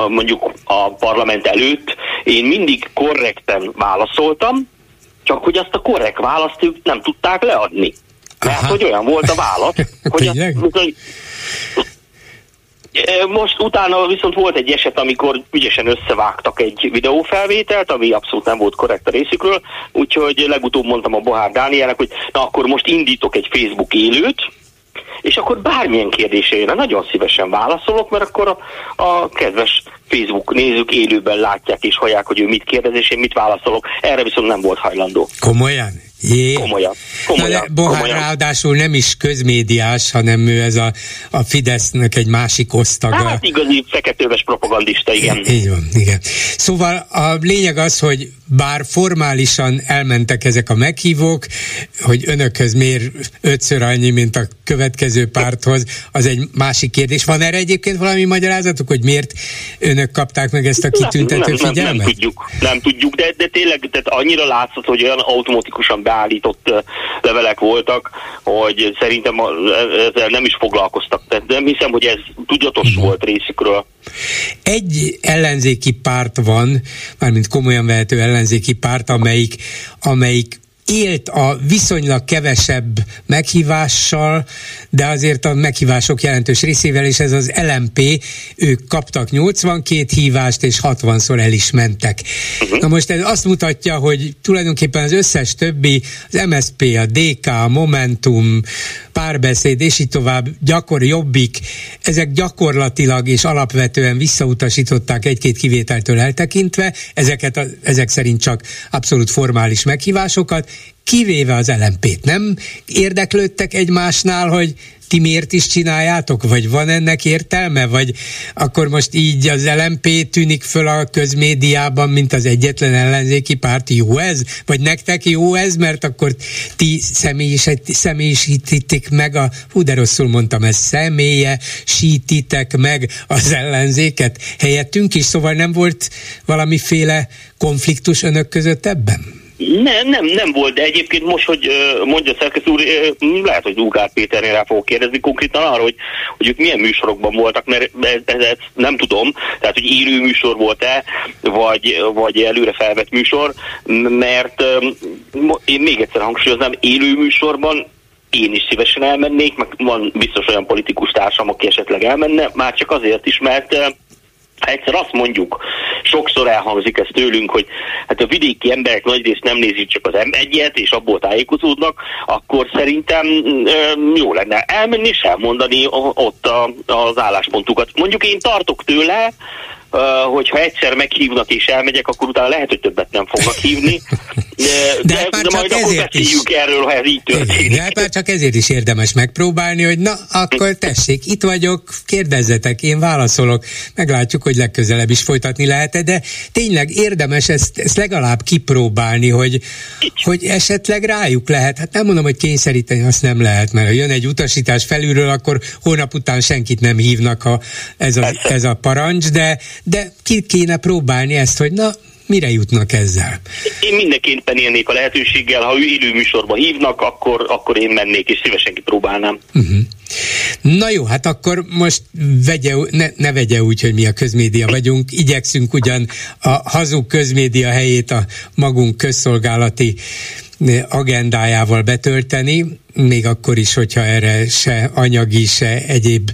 mondjuk a parlament előtt. Én mindig korrekten válaszoltam, csak hogy azt a korrekt választ ők nem tudták leadni. Mert Aha. hogy olyan volt a válasz, hogy, azt, hogy most utána viszont volt egy eset, amikor ügyesen összevágtak egy videófelvételt, ami abszolút nem volt korrekt a részükről, úgyhogy legutóbb mondtam a Bohár Dánielnek, hogy na akkor most indítok egy Facebook élőt, és akkor bármilyen kérdésére nagyon szívesen válaszolok, mert akkor a, a kedves Facebook nézők élőben látják és hallják, hogy ő mit kérdez, és én mit válaszolok. Erre viszont nem volt hajlandó. Komolyan? Jé. Komolyan. komolyan, Na de Bohár komolyan. ráadásul nem is közmédiás, hanem ő ez a, a Fidesznek egy másik osztaga. Hát igazi feketőves propagandista, igen. Így van, igen. Szóval a lényeg az, hogy bár formálisan elmentek ezek a meghívók, hogy önökhöz miért ötször annyi, mint a következő párthoz, az egy másik kérdés. Van erre egyébként valami magyarázatuk, hogy miért önök kapták meg ezt a kitüntető nem, nem, figyelmet? Nem, nem tudjuk, nem tudjuk, de, de tényleg tehát annyira látszott, hogy olyan automatikusan beállított levelek voltak, hogy szerintem ezzel nem is foglalkoztak. Tehát nem hiszem, hogy ez tudatos uh-huh. volt részükről. Egy ellenzéki párt van, mármint komolyan vehető ellenzéki párt, amelyik, amelyik élt a viszonylag kevesebb meghívással, de azért a meghívások jelentős részével, és ez az LMP, ők kaptak 82 hívást, és 60-szor el is mentek. Uh-huh. Na most ez azt mutatja, hogy tulajdonképpen az összes többi, az MSP, a DK, a Momentum, párbeszéd, és így tovább, gyakor jobbik, ezek gyakorlatilag és alapvetően visszautasították egy-két kivételtől eltekintve, ezeket a, ezek szerint csak abszolút formális meghívásokat, kivéve az LMP-t. Nem érdeklődtek egymásnál, hogy ti miért is csináljátok, vagy van ennek értelme, vagy akkor most így az LMP tűnik föl a közmédiában, mint az egyetlen ellenzéki párt, jó ez? Vagy nektek jó ez, mert akkor ti személyisítitek meg a, hú de rosszul mondtam, ez személye, sítitek meg az ellenzéket helyettünk is, szóval nem volt valamiféle konfliktus önök között ebben? Nem, nem, nem volt, de egyébként most, hogy mondja szerkesztő úr, lehet, hogy Ugár Péternél rá fogok kérdezni konkrétan arra, hogy, hogy ők milyen műsorokban voltak, mert ezt, nem tudom, tehát hogy élő műsor volt-e, vagy, vagy előre felvett műsor, mert én még egyszer hangsúlyoznám, élő műsorban én is szívesen elmennék, meg van biztos olyan politikus társam, aki esetleg elmenne, már csak azért is, mert egyszer azt mondjuk, sokszor elhangzik ez tőlünk, hogy hát a vidéki emberek nagyrészt nem nézik csak az M1-et, és abból tájékozódnak, akkor szerintem jó lenne elmenni és elmondani ott a, az álláspontukat. Mondjuk én tartok tőle, hogyha egyszer meghívnak és elmegyek, akkor utána lehet, hogy többet nem fognak hívni. De, de, hát de majd akkor beszéljük is. erről, ha ez így történik. De már csak ezért is érdemes megpróbálni, hogy na, akkor tessék, itt vagyok, kérdezzetek, én válaszolok, meglátjuk, hogy legközelebb is folytatni lehet de tényleg érdemes ezt, ezt legalább kipróbálni, hogy, hogy esetleg rájuk lehet. Hát nem mondom, hogy kényszeríteni, azt nem lehet, mert ha jön egy utasítás felülről, akkor hónap után senkit nem hívnak, ha ez a, ez a parancs, de, de ki kéne próbálni ezt, hogy na, mire jutnak ezzel? Én mindenképpen élnék a lehetőséggel, ha ő élő műsorba hívnak, akkor, akkor én mennék, és szívesen kipróbálnám. Uh-huh. Na jó, hát akkor most vegye, ne, ne vegye úgy, hogy mi a közmédia vagyunk, igyekszünk ugyan a hazug közmédia helyét a magunk közszolgálati agendájával betölteni, még akkor is, hogyha erre se anyagi, se egyéb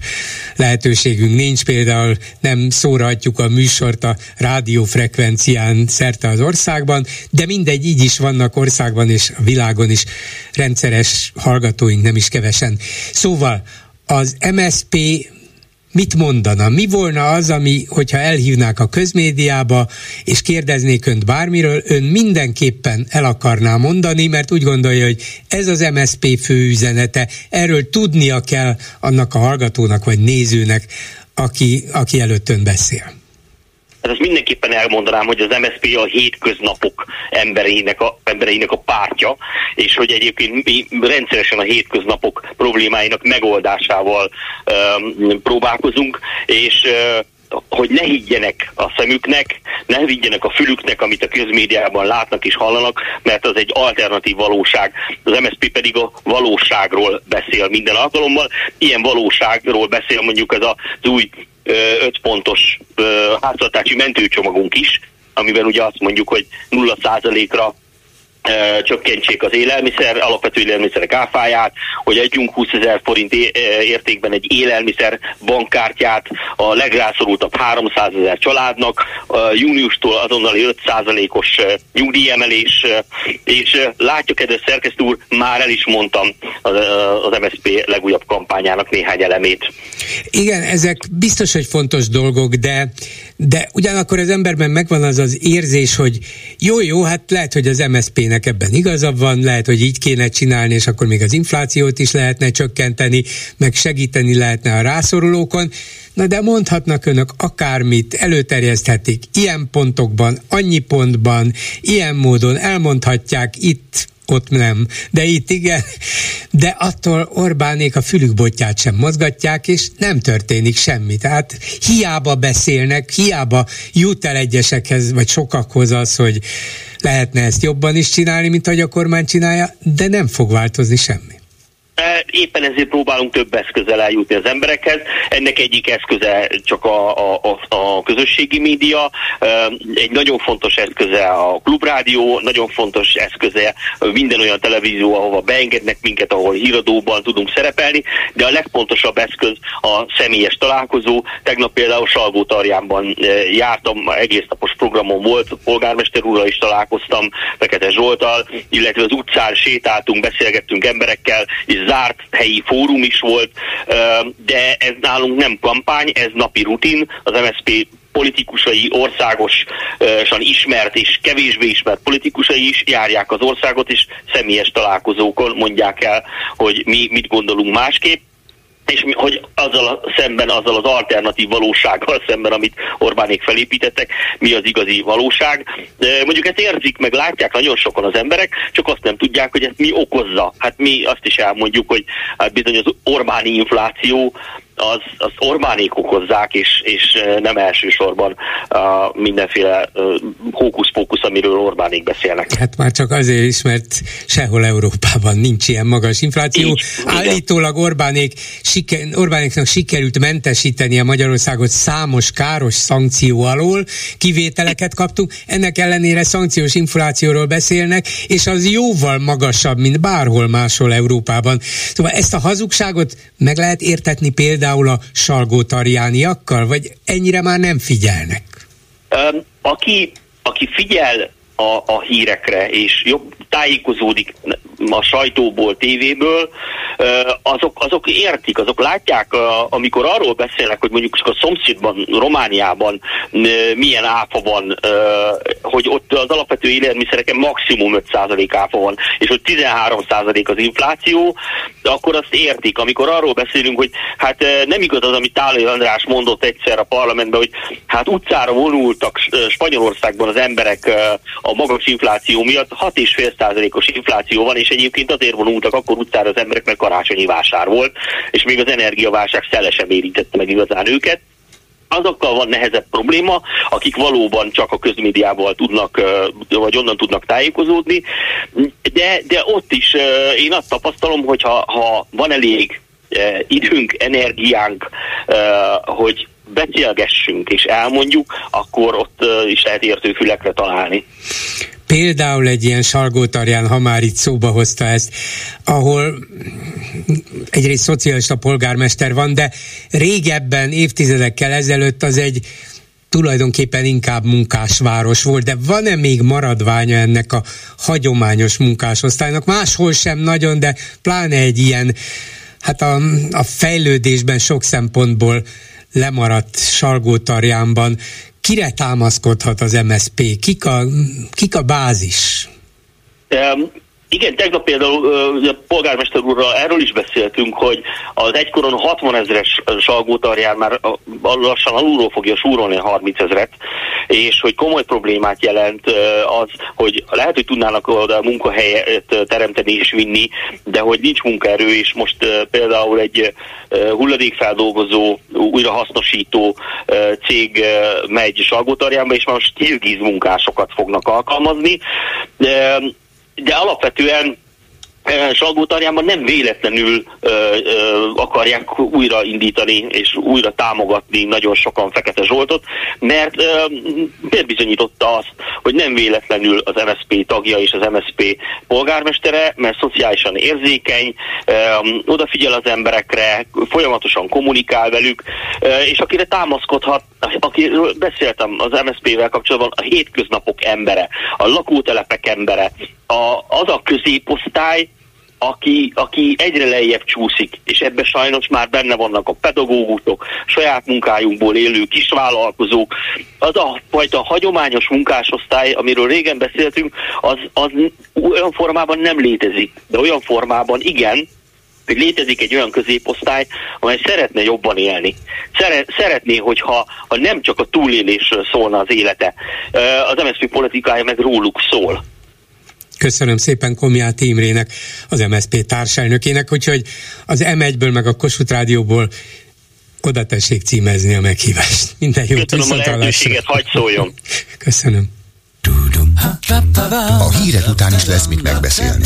lehetőségünk nincs. Például nem szóratjuk a műsort a rádiófrekvencián szerte az országban, de mindegy, így is vannak országban és a világon is rendszeres hallgatóink, nem is kevesen. Szóval az MSP mit mondana? Mi volna az, ami, hogyha elhívnák a közmédiába, és kérdeznék önt bármiről, ön mindenképpen el akarná mondani, mert úgy gondolja, hogy ez az MSP fő üzenete, erről tudnia kell annak a hallgatónak vagy nézőnek, aki, aki előtt ön beszél. Hát ezt mindenképpen elmondanám, hogy az MSZP a hétköznapok embereinek a, embereinek a pártja, és hogy egyébként mi rendszeresen a hétköznapok problémáinak megoldásával um, próbálkozunk, és uh, hogy ne higgyenek a szemüknek, ne higgyenek a fülüknek, amit a közmédiában látnak és hallanak, mert az egy alternatív valóság. Az MSZP pedig a valóságról beszél minden alkalommal. Ilyen valóságról beszél mondjuk ez az új öt pontos háztartási mentőcsomagunk is, amiben ugye azt mondjuk, hogy 0%-ra csökkentsék az élelmiszer, alapvető élelmiszerek áfáját, hogy adjunk 20 ezer forint értékben egy élelmiszer bankkártyát a legrászorultabb 300 ezer családnak, júniustól azonnali 5%-os nyugdíjemelés, és látjuk, kedves szerkesztő úr, már el is mondtam az MSZP legújabb kampányának néhány elemét. Igen, ezek biztos, hogy fontos dolgok, de de ugyanakkor az emberben megvan az az érzés, hogy jó, jó, hát lehet, hogy az MSZP-nek ebben igazabb van, lehet, hogy így kéne csinálni, és akkor még az inflációt is lehetne csökkenteni, meg segíteni lehetne a rászorulókon, Na de mondhatnak önök akármit, előterjeszthetik ilyen pontokban, annyi pontban, ilyen módon elmondhatják itt ott nem, de itt igen, de attól Orbánék a fülükbotját sem mozgatják, és nem történik semmi. Tehát hiába beszélnek, hiába jut el egyesekhez, vagy sokakhoz az, hogy lehetne ezt jobban is csinálni, mint ahogy a kormány csinálja, de nem fog változni semmi. Éppen ezért próbálunk több eszközzel eljutni az emberekhez. Ennek egyik eszköze csak a, a, a közösségi média, egy nagyon fontos eszköze a klubrádió, nagyon fontos eszköze minden olyan televízió, ahova beengednek minket, ahol híradóban tudunk szerepelni, de a legfontosabb eszköz a személyes találkozó. Tegnap például Salgó Tarjánban jártam, egész napos programom volt, polgármester úrral is találkoztam, Fekete Zsoltal, illetve az utcán sétáltunk, beszélgettünk emberekkel, és zárt helyi fórum is volt, de ez nálunk nem kampány, ez napi rutin, az MSZP politikusai országosan ismert és kevésbé ismert politikusai is járják az országot, és személyes találkozókon mondják el, hogy mi mit gondolunk másképp és hogy azzal a, szemben, azzal az alternatív valósággal szemben, amit Orbánék felépítettek, mi az igazi valóság. Mondjuk ezt érzik, meg látják nagyon sokan az emberek, csak azt nem tudják, hogy ezt mi okozza. Hát mi azt is elmondjuk, hogy hát bizony az Orbáni infláció az, az Orbánék okozzák, és, és nem elsősorban uh, mindenféle hókusz-pókusz, amiről Orbánék beszélnek. Hát már csak azért is, mert sehol Európában nincs ilyen magas infláció. Így, Állítólag Orbánék, siker, Orbánéknak sikerült mentesíteni a Magyarországot számos káros szankció alól, kivételeket kaptunk, ennek ellenére szankciós inflációról beszélnek, és az jóval magasabb, mint bárhol máshol Európában. Szóval ezt a hazugságot meg lehet értetni például például a salgótarjániakkal, vagy ennyire már nem figyelnek? Um, aki, aki figyel a, a hírekre, és jobb tájékozódik a sajtóból, tévéből, azok, azok értik, azok látják, amikor arról beszélnek, hogy mondjuk a szomszédban, Romániában milyen áfa van, hogy ott az alapvető élelmiszereken maximum 5% áfa van, és hogy 13% az infláció, akkor azt értik. Amikor arról beszélünk, hogy hát nem igaz az, amit Tálai András mondott egyszer a parlamentben, hogy hát utcára vonultak Spanyolországban az emberek a magas infláció miatt, 6,5%-os infláció van, és egyébként azért vonultak akkor utcára az emberek, mert karácsonyi vásár volt, és még az energiaválság szelesen érintette meg igazán őket. Azokkal van nehezebb probléma, akik valóban csak a közmédiával tudnak, vagy onnan tudnak tájékozódni, de, de ott is én azt tapasztalom, hogy ha, ha van elég időnk, energiánk, hogy beszélgessünk és elmondjuk, akkor ott is lehet értő fülekre találni. Például egy ilyen Salgótarján, ha már itt szóba hozta ezt, ahol egyrészt szocialista polgármester van, de régebben, évtizedekkel ezelőtt az egy tulajdonképpen inkább munkásváros volt, de van-e még maradványa ennek a hagyományos munkásosztálynak? Máshol sem nagyon, de pláne egy ilyen, hát a, a fejlődésben sok szempontból lemaradt Salgótarjánban kire támaszkodhat az MSP? Kik a, kik a bázis? Um, igen, tegnap például a polgármester úrral erről is beszéltünk, hogy az egykoron 60 ezeres salgótarján már lassan alulról fogja súrolni a 30 ezeret, és hogy komoly problémát jelent az, hogy lehet, hogy tudnának oda munkahelyet teremteni és vinni, de hogy nincs munkaerő, és most például egy hulladékfeldolgozó, újrahasznosító cég megy Salgótarjánba, és most kirgiz munkásokat fognak alkalmazni. De alapvetően Salgótarjánban nem véletlenül ö, ö, akarják újraindítani és újra támogatni nagyon sokan Fekete Zsoltot, mert ö, bizonyította azt, hogy nem véletlenül az MSP tagja és az MSP polgármestere, mert szociálisan érzékeny, ö, odafigyel az emberekre, folyamatosan kommunikál velük, ö, és akire támaszkodhat, akiről beszéltem az MSP-vel kapcsolatban, a hétköznapok embere, a lakótelepek embere, a, az a középosztály, aki, aki egyre lejjebb csúszik, és ebbe sajnos már benne vannak a pedagógusok, saját munkájunkból élő kisvállalkozók. Az a fajta hagyományos munkásosztály, amiről régen beszéltünk, az, az olyan formában nem létezik, de olyan formában igen, hogy létezik egy olyan középosztály, amely szeretne jobban élni. Szeretné, hogyha ha nem csak a túlélésről szólna az élete. Az MSZP politikája meg róluk szól. Köszönöm szépen Komját Imrének, az MSZP társelnökének, úgyhogy az M1-ből meg a Kossuth Rádióból oda tessék címezni a meghívást. Minden jót, Köszönöm a lehetőséget, hagyd szóljon. Köszönöm. A hírek után is lesz mit megbeszélni.